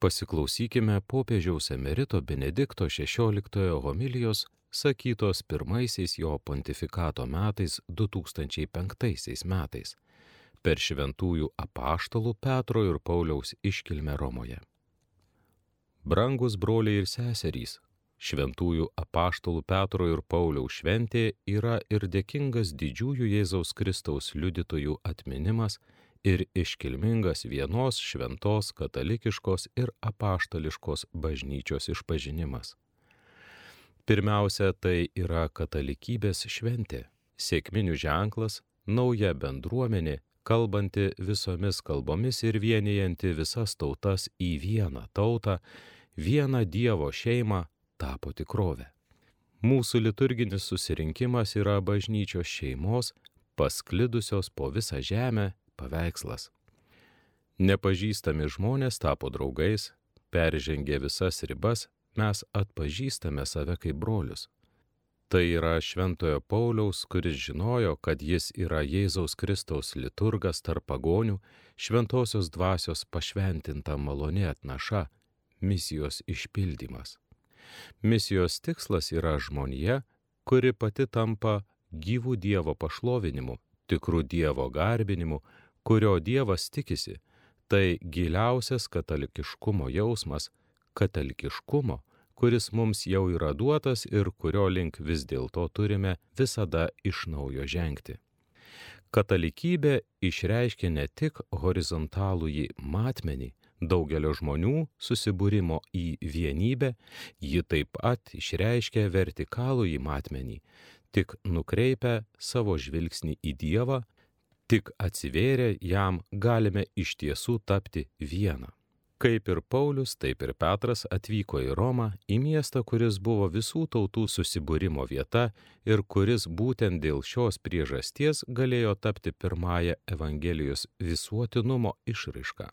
Pasiklausykime popiežiaus emerito Benedikto XVI homilijos sakytos pirmaisiais jo pontifikato metais 2005 metais per šventųjų apaštalų Petro ir Pauliaus iškilmę Romoje. Brangus broliai ir seserys, šventųjų apaštalų Petro ir Pauliaus šventė yra ir dėkingas didžiųjų Jėzaus Kristaus liudytojų atminimas ir iškilmingas vienos šventos katalikiškos ir apaštališkos bažnyčios išpažinimas. Pirmiausia, tai yra katalikybės šventė, sėkminių ženklas, nauja bendruomenė, kalbanti visomis kalbomis ir vienijanti visas tautas į vieną tautą, vieną Dievo šeimą tapo tikrovę. Mūsų liturginis susirinkimas yra bažnyčios šeimos, pasklidusios po visą žemę paveikslas. Nepažįstami žmonės tapo draugais, peržengė visas ribas, mes atpažįstame save kaip brolius. Tai yra Šventojo Pauliaus, kuris žinojo, kad jis yra Jėzaus Kristaus liturgas tarp pagonių, šventosios dvasios pašventinta malonė atnaša, misijos išpildymas. Misijos tikslas yra žmonija, kuri pati tampa gyvų Dievo pašlovinimu, tikrų Dievo garbinimu, kurio Dievas tikisi, tai giliausias katalikiškumo jausmas, katalikiškumo, kuris mums jau yra duotas ir kurio link vis dėlto turime visada iš naujo žengti. Katalikybė išreiškia ne tik horizontalų į matmenį, daugelio žmonių susibūrimo į vienybę, ji taip pat išreiškia vertikalų į matmenį, tik nukreipia savo žvilgsnį į Dievą, tik atsivėrę jam galime iš tiesų tapti vieną. Kaip ir Paulius, taip ir Petras atvyko į Romą, į miestą, kuris buvo visų tautų susibūrimo vieta ir kuris būtent dėl šios priežasties galėjo tapti pirmąją Evangelijos visuotinumo išraišką.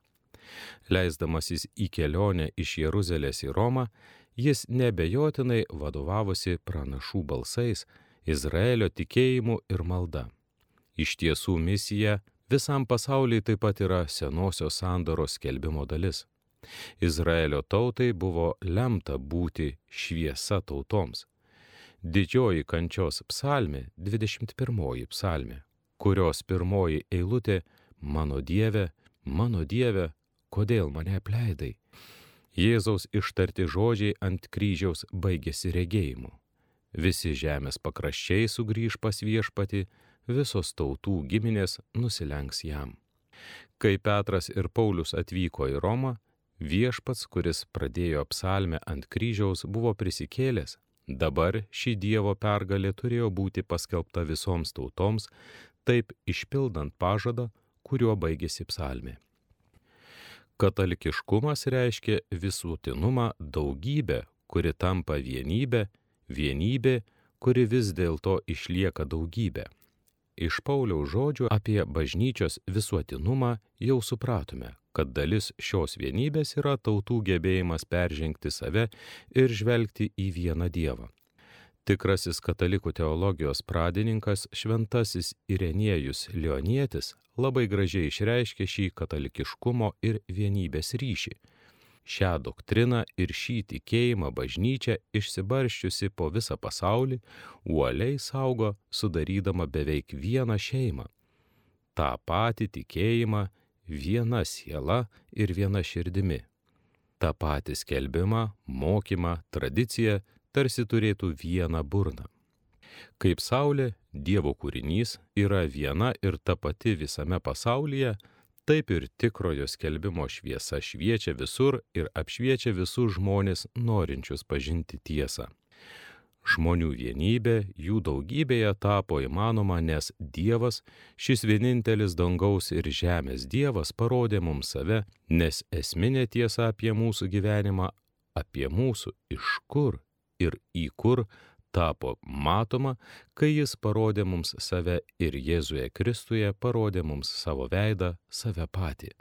Leisdamasis į kelionę iš Jeruzalės į Romą, jis nebejotinai vadovavosi pranašų balsais, Izraelio tikėjimu ir malda. Iš tiesų misija visam pasauliui taip pat yra senosios sandoros skelbimo dalis. Izraelio tautai buvo lemta būti šviesa tautoms. Didžioji kančios psalmė, 21 psalmė, kurios pirmoji eilutė Mano Dieve, mano Dieve, kodėl mane apleidai? Jėzaus ištarti žodžiai ant kryžiaus baigėsi regėjimu. Visi žemės pakraščiai sugrįž pas viešpati, visos tautų giminės nusilenks jam. Kai Petras ir Paulius atvyko į Romą, Viešpats, kuris pradėjo psalmę ant kryžiaus, buvo prisikėlęs. Dabar ši Dievo pergalė turėjo būti paskelbta visoms tautoms, taip išpildant pažadą, kuriuo baigėsi psalmė. Katalikiškumas reiškia visuotinumą daugybę, kuri tampa vienybė, vienybė, kuri vis dėlto išlieka daugybė. Iš Pauliaus žodžių apie bažnyčios visuotinumą jau supratome, kad dalis šios vienybės yra tautų gebėjimas peržengti save ir žvelgti į vieną Dievą. Tikrasis katalikų teologijos pradininkas šventasis Irenėjus Leonietis labai gražiai išreiškė šį katalikiškumo ir vienybės ryšį. Šią doktriną ir šį tikėjimą bažnyčia išsibarščiusi po visą pasaulį uoliai saugo, sudarydama beveik vieną šeimą. Ta pati tikėjimą viena siela ir viena širdimi. Ta patį skelbimą, mokymą, tradiciją tarsi turėtų vieną burną. Kaip Saulė, Dievo kūrinys, yra viena ir ta pati visame pasaulyje, taip ir tikrojo skelbimo šviesa šviečia visur ir apšviečia visus žmonės norinčius pažinti tiesą. Žmonių vienybė jų daugybėje tapo įmanoma, nes Dievas, šis vienintelis dangaus ir žemės Dievas parodė mums save, nes esminė tiesa apie mūsų gyvenimą, apie mūsų iš kur ir į kur tapo matoma, kai jis parodė mums save ir Jėzuje Kristuje parodė mums savo veidą, save patį.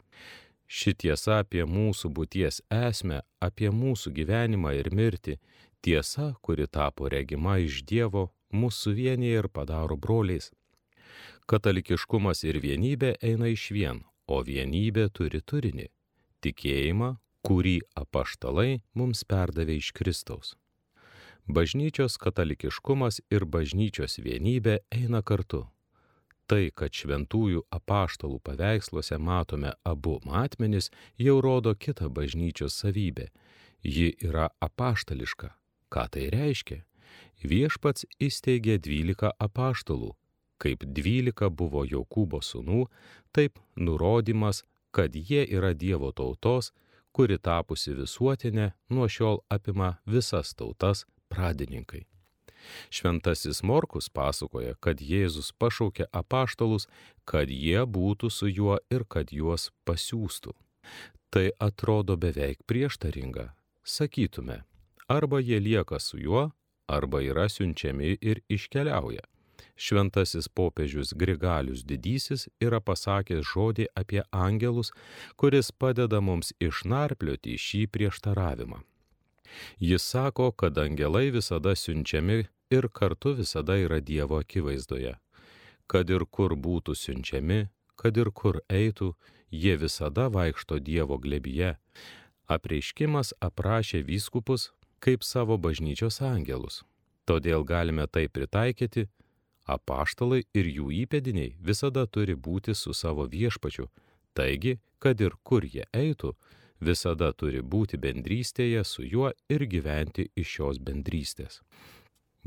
Ši tiesa apie mūsų būties esmę, apie mūsų gyvenimą ir mirtį Tiesa, kuri tapo regima iš Dievo, mūsų vienyje ir padaro broliais. Katalikiškumas ir vienybė eina iš vien, o vienybė turi turinį - tikėjimą, kurį apaštalai mums perdavė iš Kristaus. Bažnyčios katalikiškumas ir bažnyčios vienybė eina kartu. Tai, kad šventųjų apaštalų paveiksluose matome abu matmenis, jau rodo kitą bažnyčios savybę. Ji yra apaštališka. Ką tai reiškia? Viešpats įsteigė dvylika apaštalų. Kaip dvylika buvo Jokūbo sūnų, taip nurodymas, kad jie yra Dievo tautos, kuri tapusi visuotinė, nuo šiol apima visas tautas pradininkai. Šventasis Morkus pasakoja, kad Jėzus pašaukė apaštalus, kad jie būtų su juo ir kad juos pasiūstų. Tai atrodo beveik prieštaringa. Sakytume, arba jie lieka su juo, arba yra siunčiami ir iškeliauja. Šventasis popiežius Grigalius didysis yra pasakęs žodį apie angelus, kuris padeda mums išnarplioti šį prieštaravimą. Jis sako, kad angelai visada siunčiami ir kartu visada yra Dievo akivaizdoje. Kad ir kur būtų siunčiami, kad ir kur eitų, jie visada vaikšto Dievo glebyje. Apreiškimas aprašė vyskupus kaip savo bažnyčios angelus. Todėl galime tai pritaikyti, apaštalai ir jų įpėdiniai visada turi būti su savo viešpačiu, taigi, kad ir kur jie eitų, visada turi būti bendrystėje su juo ir gyventi iš šios bendrystės.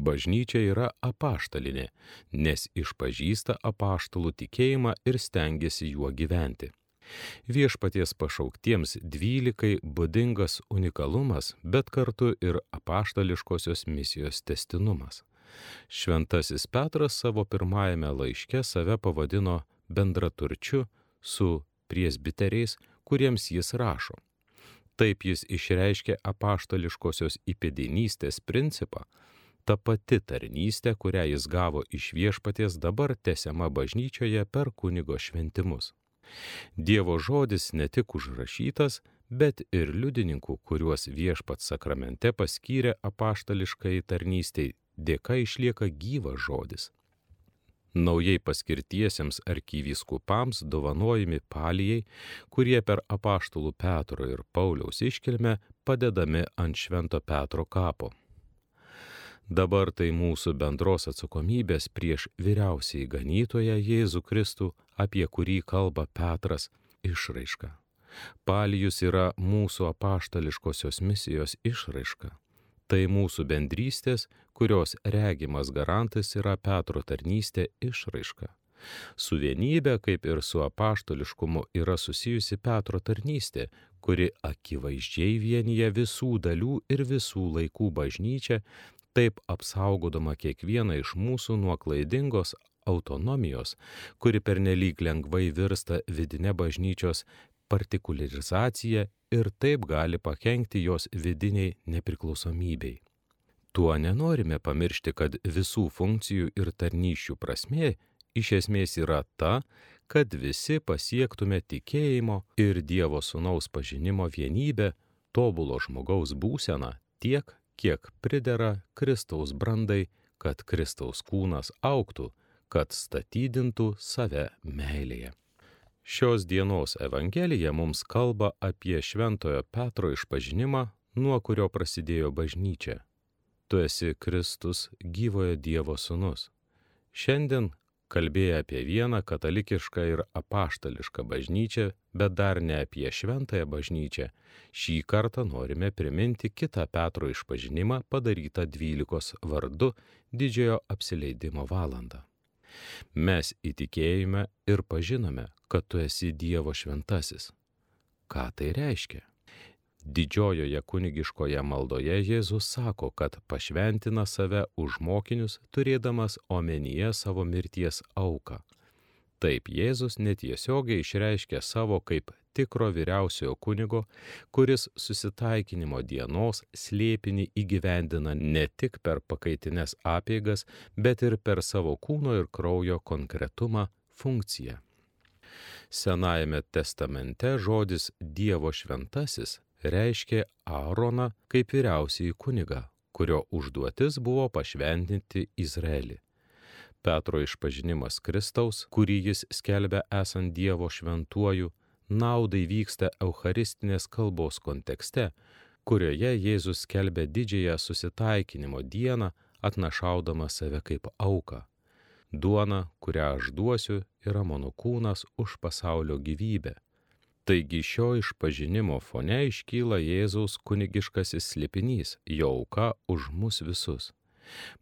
Bažnyčia yra apaštalinė, nes išpažįsta apaštalų tikėjimą ir stengiasi juo gyventi. Viešpaties pašauktiems dvylikai būdingas unikalumas, bet kartu ir apaštališkosios misijos testinumas. Šventasis Petras savo pirmajame laiške save pavadino bendraturčiu su priesbiteriais, kuriems jis rašo. Taip jis išreiškė apaštališkosios įpėdinystės principą, ta pati tarnystė, kurią jis gavo iš viešpaties dabar tesiama bažnyčioje per kunigo šventimus. Dievo žodis ne tik užrašytas, bet ir liudininkų, kuriuos viešpats sakramente paskyrė apaštališkai tarnystei, dėka išlieka gyvas žodis naujai paskirtiesiems arkyvyskupams dovanojami palijai, kurie per apaštalų Petro ir Pauliaus iškilmę padedami ant Švento Petro kapo. Dabar tai mūsų bendros atsakomybės prieš vyriausiai ganytoją Jėzų Kristų, apie kurį kalba Petras, išraiška. Palijus yra mūsų apaštališkosios misijos išraiška. Tai mūsų bendrystės, kurios regimas garantas yra Petro tarnystė išraiška. Su vienybė, kaip ir su apaštališkumu, yra susijusi Petro tarnystė, kuri akivaizdžiai vienyje visų dalių ir visų laikų bažnyčią, taip apsaugodama kiekvieną iš mūsų nuo klaidingos autonomijos, kuri pernelyg lengvai virsta vidinė bažnyčios partikularizacija ir taip gali pakengti jos vidiniai nepriklausomybei. Tuo nenorime pamiršti, kad visų funkcijų ir tarnyšių prasmė iš esmės yra ta, kad visi pasiektume tikėjimo ir Dievo Sūnaus pažinimo vienybę, tobulo žmogaus būseną tiek, kiek pridera Kristaus brandai, kad Kristaus kūnas auktų, kad statydintų save meilėje. Šios dienos Evangelija mums kalba apie Šventojo Petro išpažinimą, nuo kurio prasidėjo bažnyčia. Tu esi Kristus gyvojo Dievo sūnus. Šiandien kalbėję apie vieną katalikišką ir apaštališką bažnyčią, bet dar ne apie šventąją bažnyčią, šį kartą norime priminti kitą Petro išpažinimą padarytą dvylikos vardu didžiojo apsileidimo valandą. Mes įtikėjome ir pažinome, kad tu esi Dievo šventasis. Ką tai reiškia? Didžiojoje kunigiškoje maldoje Jėzus sako, kad pašventina save už mokinius, turėdamas omenyje savo mirties auką. Taip Jėzus netiesiogiai išreiškia savo kaip tikro vyriausiojo kunigo, kuris susitaikinimo dienos slėpinį įgyvendina ne tik per pakaitines apėgas, bet ir per savo kūno ir kraujo konkretumą funkciją. Senajame testamente žodis Dievo šventasis reiškia Aaroną kaip vyriausiai kuniga, kurio užduotis buvo pašventinti Izraelį. Petro išpažinimas Kristaus, kurį jis skelbia esant Dievo šventuoju, naudai vyksta Eucharistinės kalbos kontekste, kurioje Jėzus skelbia didžiąją susitaikinimo dieną, atnašaudama save kaip auką. Duona, kurią aš duosiu, yra mano kūnas už pasaulio gyvybę. Taigi šio išpažinimo fone iškyla Jėzaus kunigiškasis slėpinys, jo auka už mus visus.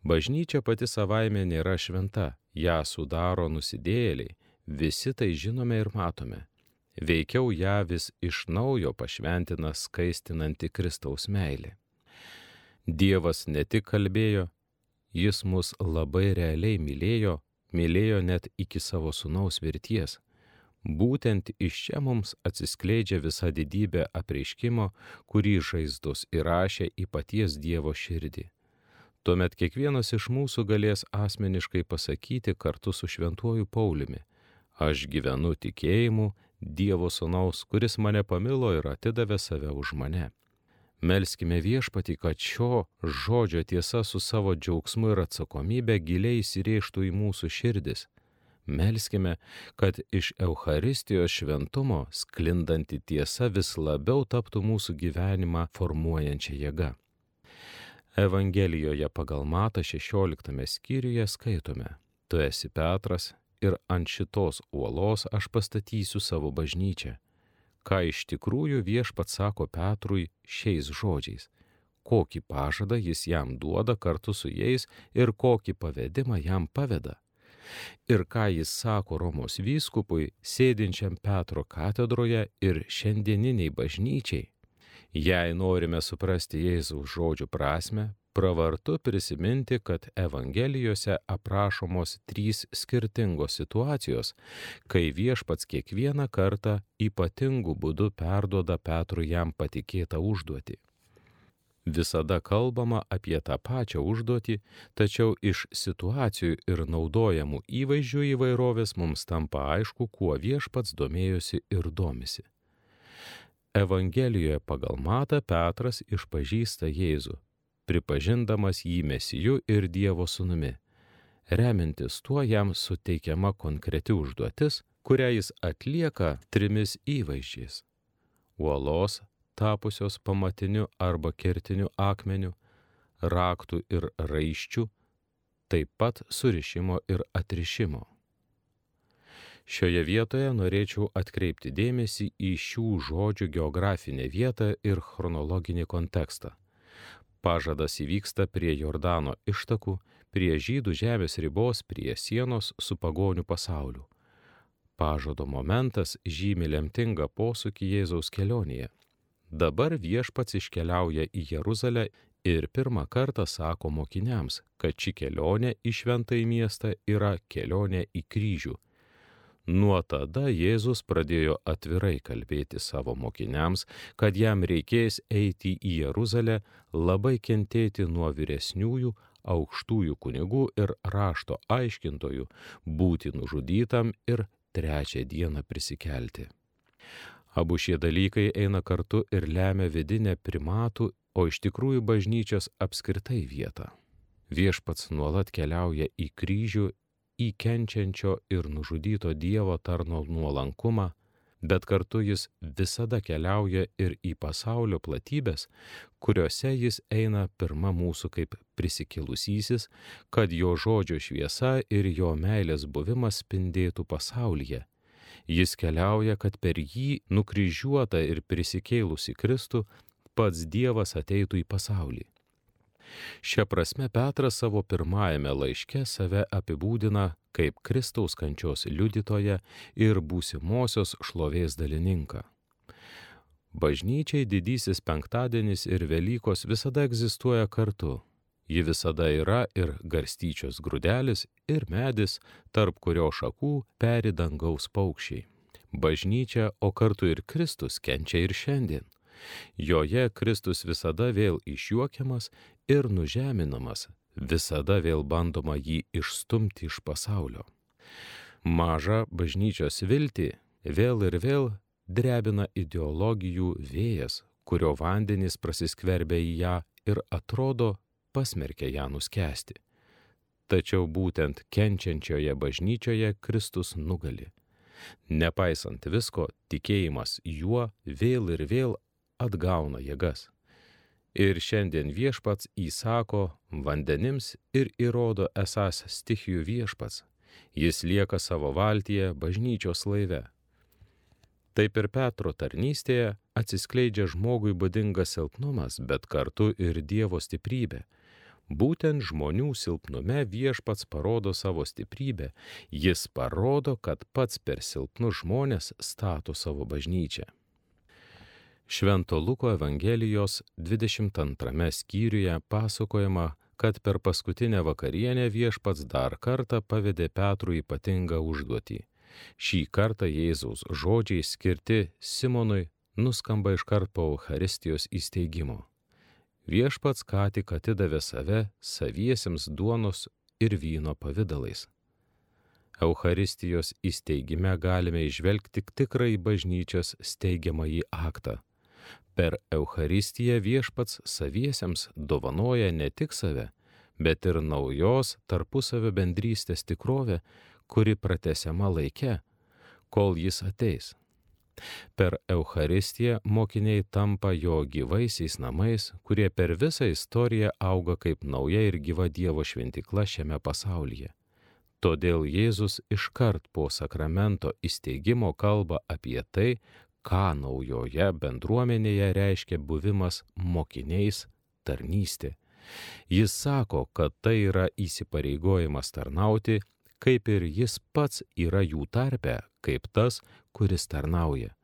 Bažnyčia pati savaime nėra šventa, ją sudaro nusidėjėliai, visi tai žinome ir matome. Veikiau ją vis iš naujo pašventina skaistinanti Kristaus meilė. Dievas ne tik kalbėjo, jis mus labai realiai mylėjo, mylėjo net iki savo sunaus mirties. Būtent iš čia mums atsiskleidžia visa didybė apreiškimo, kurį žaizdos įrašė į paties Dievo širdį. Tuomet kiekvienas iš mūsų galės asmeniškai pasakyti kartu su šventuoju Pauliumi, aš gyvenu tikėjimu Dievo sunaus, kuris mane pamilo ir atidavė save už mane. Melskime viešpatį, kad šio žodžio tiesa su savo džiaugsmu ir atsakomybė giliai įsirėžtų į mūsų širdis. Melskime, kad iš Euharistijos šventumo sklindanti tiesa vis labiau taptų mūsų gyvenimą formuojančią jėgą. Evangelijoje pagal Mata 16 skyriuje skaitome, Tu esi Petras ir ant šitos uolos aš pastatysiu savo bažnyčią. Ką iš tikrųjų viešpat sako Petrui šiais žodžiais, kokį pažadą jis jam duoda kartu su jais ir kokį pavedimą jam paveda. Ir ką jis sako Romos vyskupui, sėdinčiam Petro katedroje ir šiandieniniai bažnyčiai Jei norime suprasti Jėzaus žodžių prasme, pravartu prisiminti, kad Evangelijose aprašomos trys skirtingos situacijos, kai viešpats kiekvieną kartą ypatingų būdų perduoda Petrui jam patikėtą užduotį. Visada kalbama apie tą pačią užduotį, tačiau iš situacijų ir naudojamų įvaizdžių įvairovės mums tampa aišku, kuo viešpats domėjosi ir domisi. Evangelijoje pagal Matą Petras išpažįsta Jėzų, pripažindamas jį mesiju ir Dievo sūnumi. Remintis tuo jam suteikiama konkreti užduotis, kurią jis atlieka trimis įvaizdžiais - uolos, tapusios pamatiniu arba kertiniu akmeniu, raktų ir raiščių, taip pat surišimo ir atrišimo. Šioje vietoje norėčiau atkreipti dėmesį į šių žodžių geografinę vietą ir chronologinį kontekstą. Pažadas įvyksta prie Jordano ištakų, prie žydų žemės ribos, prie sienos su pagonių pasauliu. Pažado momentas žymi lemtingą posūkį Jėzaus kelionėje. Dabar viešpats iškeliauja į Jeruzalę ir pirmą kartą sako mokiniams, kad ši kelionė į šventąjį miestą yra kelionė į kryžių Nuo tada Jėzus pradėjo atvirai kalbėti savo mokiniams, kad jam reikės eiti į Jeruzalę, labai kentėti nuo vyresniųjų, aukštųjų kunigų ir rašto aiškintojų, būti nužudytam ir trečią dieną prisikelti. Abu šie dalykai eina kartu ir lemia vidinę primatų, o iš tikrųjų bažnyčios apskritai vietą. Viešpats nuolat keliauja į kryžių į kenčiančio ir nužudyto Dievo tarno nuolankumą, bet kartu jis visada keliauja ir į pasaulio platybės, kuriuose jis eina pirma mūsų kaip prisikilusysis, kad jo žodžio šviesa ir jo meilės buvimas spindėtų pasaulyje. Jis keliauja, kad per jį nukryžiuotą ir prisikėlusi Kristų pats Dievas ateitų į pasaulį. Šia prasme Petras savo pirmajame laiške save apibūdina kaip Kristaus kančios liudytoją ir būsimosios šlovės dalininką. Bažnyčiai didysis penktadienis ir Velykos visada egzistuoja kartu. Ji visada yra ir garstyčios grūdelis, ir medis, tarp kurio šakų peri dangaus paukščiai. Bažnyčia, o kartu ir Kristus kenčia ir šiandien. Joje Kristus visada vėl išjuokiamas ir nužeminamas, visada vėl bandoma jį išstumti iš pasaulio. Mažą bažnyčios viltį vėl ir vėl drebina ideologijų vėjas, kurio vandenys prasiskverbia į ją ir atrodo pasmerkia ją nuskesti. Tačiau būtent kenčiančioje bažnyčioje Kristus nugali. Nepaisant visko, tikėjimas juo vėl ir vėl atgauna jėgas. Ir šiandien viešpats įsako vandenims ir įrodo esas stichijų viešpats. Jis lieka savo valtyje bažnyčios laive. Taip ir Petro tarnystėje atsiskleidžia žmogui būdingas silpnumas, bet kartu ir Dievo stiprybė Būtent žmonių silpnume viešpats parodo savo stiprybę, jis parodo, kad pats per silpnus žmonės stato savo bažnyčią. Švento Luko Evangelijos 22 skyriuje pasakojama, kad per paskutinę vakarienę viešpats dar kartą pavedė Petrų ypatingą užduotį. Šį kartą Jėzaus žodžiai skirti Simonui nuskamba iškart po Eucharistijos įsteigimo. Viešpats ką tik atidavė save saviesiems duonos ir vyno pavydalais. Eucharistijos įsteigime galime išvelgti tikrai bažnyčios steigiamąjį aktą. Per Eucharistiją viešpats saviesiems dovanoja ne tik save, bet ir naujos tarpusavio bendrystės tikrovę, kuri pratesiama laike, kol jis ateis. Per Eucharistiją mokiniai tampa jo gyvaisiais namais, kurie per visą istoriją auga kaip nauja ir gyva Dievo šventikla šiame pasaulyje. Todėl Jėzus iškart po sakramento įsteigimo kalba apie tai, ką naujoje bendruomenėje reiškia buvimas mokiniais tarnystė. Jis sako, kad tai yra įsipareigojimas tarnauti, kaip ir jis pats yra jų tarpe, kaip tas, kuris tarnauja.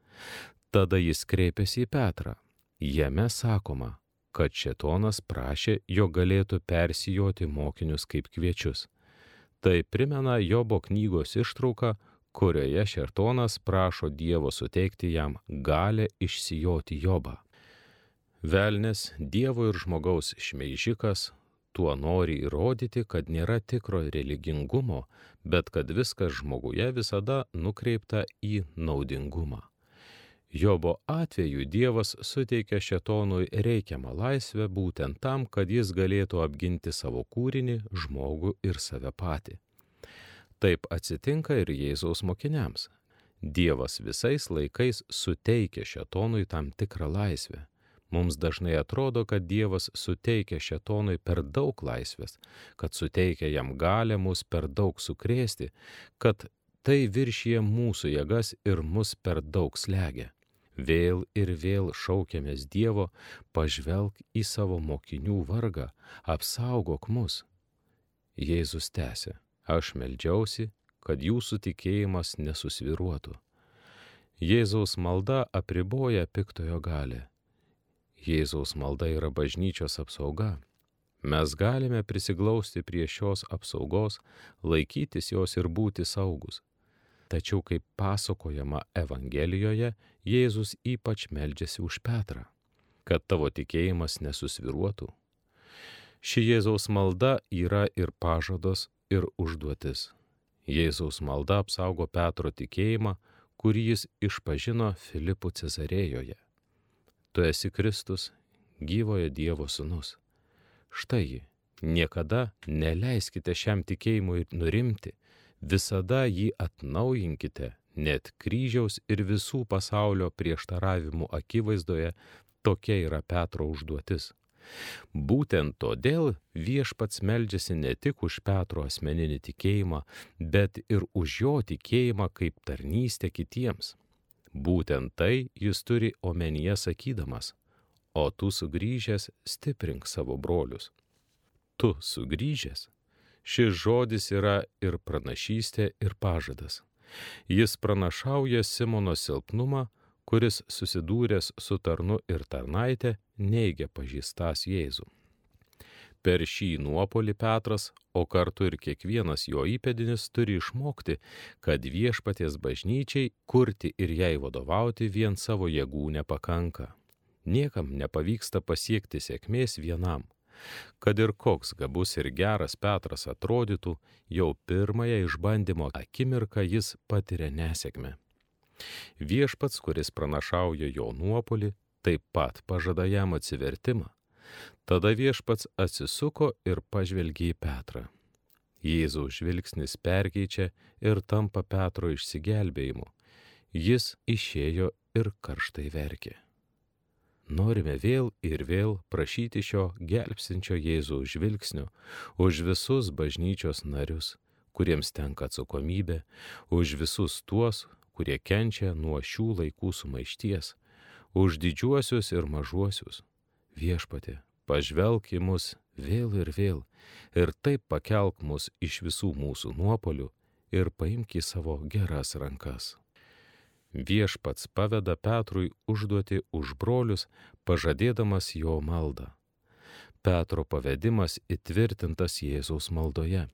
Tada jis kreipėsi į Petrą. Jame sakoma, kad šetonas prašė, jo galėtų persijoti mokinius kaip kviečius. Tai primena Jobo knygos ištrauką, kurioje šertonas prašo Dievo suteikti jam galę išsijoti Jobą. Velnes Dievo ir žmogaus šmeižikas tuo nori įrodyti, kad nėra tikro religingumo, bet kad viskas žmoguje visada nukreipta į naudingumą. Jobo atveju Dievas suteikia šetonui reikiamą laisvę būtent tam, kad jis galėtų apginti savo kūrinį, žmogų ir save patį. Taip atsitinka ir Jėzaus mokiniams. Dievas visais laikais suteikia šetonui tam tikrą laisvę. Mums dažnai atrodo, kad Dievas suteikia šetonui per daug laisvės, kad suteikia jam galę mus per daug sukrėsti, kad tai viršyje mūsų jėgas ir mus per daug slegia. Vėl ir vėl šaukiamės Dievo, pažvelk į savo mokinių vargą, apsaugok mus. Jėzus tęsė, aš meldžiausi, kad jūsų tikėjimas nesusviruotų. Jėzaus malda apriboja piktojo galę Jėzaus malda yra bažnyčios apsauga. Mes galime prisiglausti prie šios apsaugos, laikytis jos ir būti saugus. Tačiau, kaip pasakojama Evangelijoje, Jėzus ypač meldžiasi už Petrą, kad tavo tikėjimas nesusviruotų. Ši Jėzaus malda yra ir pažadas, ir užduotis. Jėzaus malda apsaugo Petro tikėjimą, kurį jis išpažino Filipų Cezarėjoje. Tu esi Kristus, gyvojo Dievo sūnus. Štai, niekada neleiskite šiam tikėjimui nurimti, visada jį atnaujinkite, net kryžiaus ir visų pasaulio prieštaravimų akivaizdoje, tokia yra Petro užduotis. Būtent todėl viešpats meldžiasi ne tik už Petro asmeninį tikėjimą, bet ir už jo tikėjimą kaip tarnystę kitiems. Būtent tai jis turi omenyje sakydamas, o tu sugrįžęs stiprink savo brolius. Tu sugrįžęs. Šis žodis yra ir pranašystė, ir pažadas. Jis pranašauja Simono silpnumą, kuris susidūręs su tarnu ir tarnaitė neigia pažįstas Jėzų. Per šį nuopolį Petras, o kartu ir kiekvienas jo įpėdinis turi išmokti, kad viešpaties bažnyčiai kurti ir jai vadovauti vien savo jėgų nepakanka. Niekam nepavyksta pasiekti sėkmės vienam. Kad ir koks gabus ir geras Petras atrodytų, jau pirmąją išbandymo akimirką jis patiria nesėkmę. Viešpats, kuris pranašauja jo nuopolį, taip pat pažada jam atsivertimą Tada viešpats atsisuko ir pažvelgė į Petrą. Jėzaus žvilgsnis perkeičia ir tampa Petro išsigelbėjimu. Jis išėjo ir karštai verkė. Norime vėl ir vėl prašyti šio gelbsinčio Jėzaus žvilgsnio už visus bažnyčios narius, kuriems tenka atsakomybė, už visus tuos, kurie kenčia nuo šių laikų sumaišties, už didžiuosius ir mažuosius. Viešpatė, pažvelk į mus vėl ir vėl ir taip pakelk mus iš visų mūsų nuopolių ir paimk į savo geras rankas. Viešpats paveda Petrui užduoti už brolius, pažadėdamas jo maldą. Petro pavedimas įtvirtintas Jėzaus maldoje.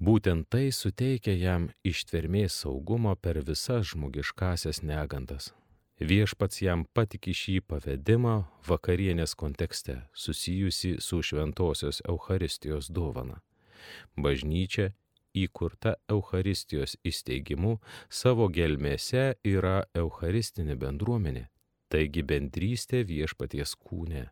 Būtent tai suteikia jam ištvermės saugumo per visas žmogiškasias negandas. Viešpats jam patiki šį pavedimą vakarienės kontekste susijusi su šventosios Euharistijos dovana. Bažnyčia įkurta Euharistijos įsteigimu savo gelmėse yra Eucharistinė bendruomenė, taigi bendrystė viešpaties kūne.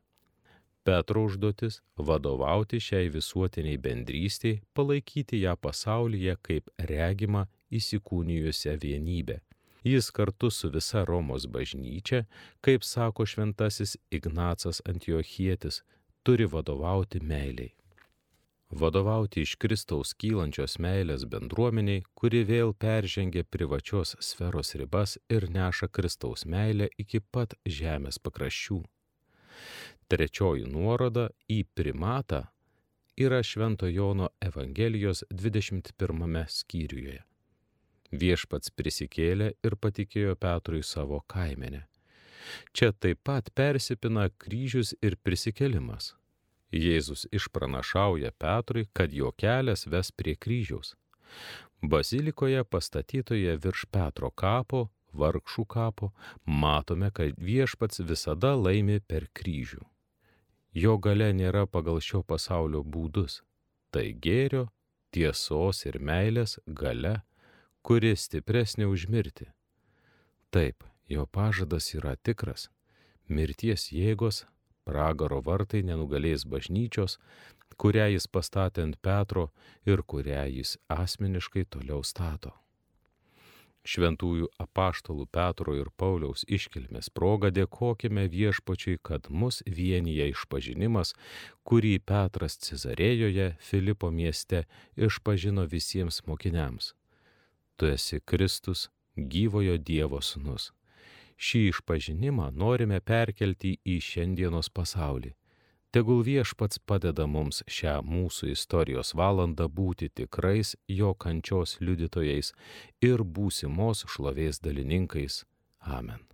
Petro užduotis - vadovauti šiai visuotiniai bendrystiai, palaikyti ją pasaulyje kaip regima įsikūnijusią vienybę. Jis kartu su visa Romos bažnyčia, kaip sako šventasis Ignacas Antiochietis, turi vadovauti meiliai. Vadovauti iš Kristaus kylančios meilės bendruomeniai, kuri vėl peržengia privačios sferos ribas ir neša Kristaus meilę iki pat žemės pakraščių. Trečioji nuoroda į primatą yra Švento Jono Evangelijos 21 skyriuje. Viešpats prisikėlė ir patikėjo Petrui savo kaimenę. Čia taip pat persipina kryžius ir prisikėlimas. Jėzus išpranašauja Petrui, kad jo kelias ves prie kryžiaus. Bazilikoje pastatytoje virš Petro kapo, vargšų kapo, matome, kad viešpats visada laimi per kryžių. Jo gale nėra pagal šio pasaulio būdus. Tai gėrio, tiesos ir meilės gale, kuri stipresnė už mirtį. Taip, jo pažadas yra tikras. Mirties jėgos, pragaro vartai nenugalės bažnyčios, kurią jis pastatė ant Petro ir kurią jis asmeniškai toliau stato šventųjų apaštalų Petro ir Pauliaus iškilmės proga dėkojime viešpačiui, kad mus vienyje išpažinimas, kurį Petras Cezarėjoje Filipo mieste išpažino visiems mokiniams. Tu esi Kristus, gyvojo Dievo sūnus. Šį išpažinimą norime perkelti į šiandienos pasaulį Tegul viešpats padeda mums šią mūsų istorijos valandą būti tikrais jo kančios liudytojais ir būsimos šlovės dalininkais. Amen.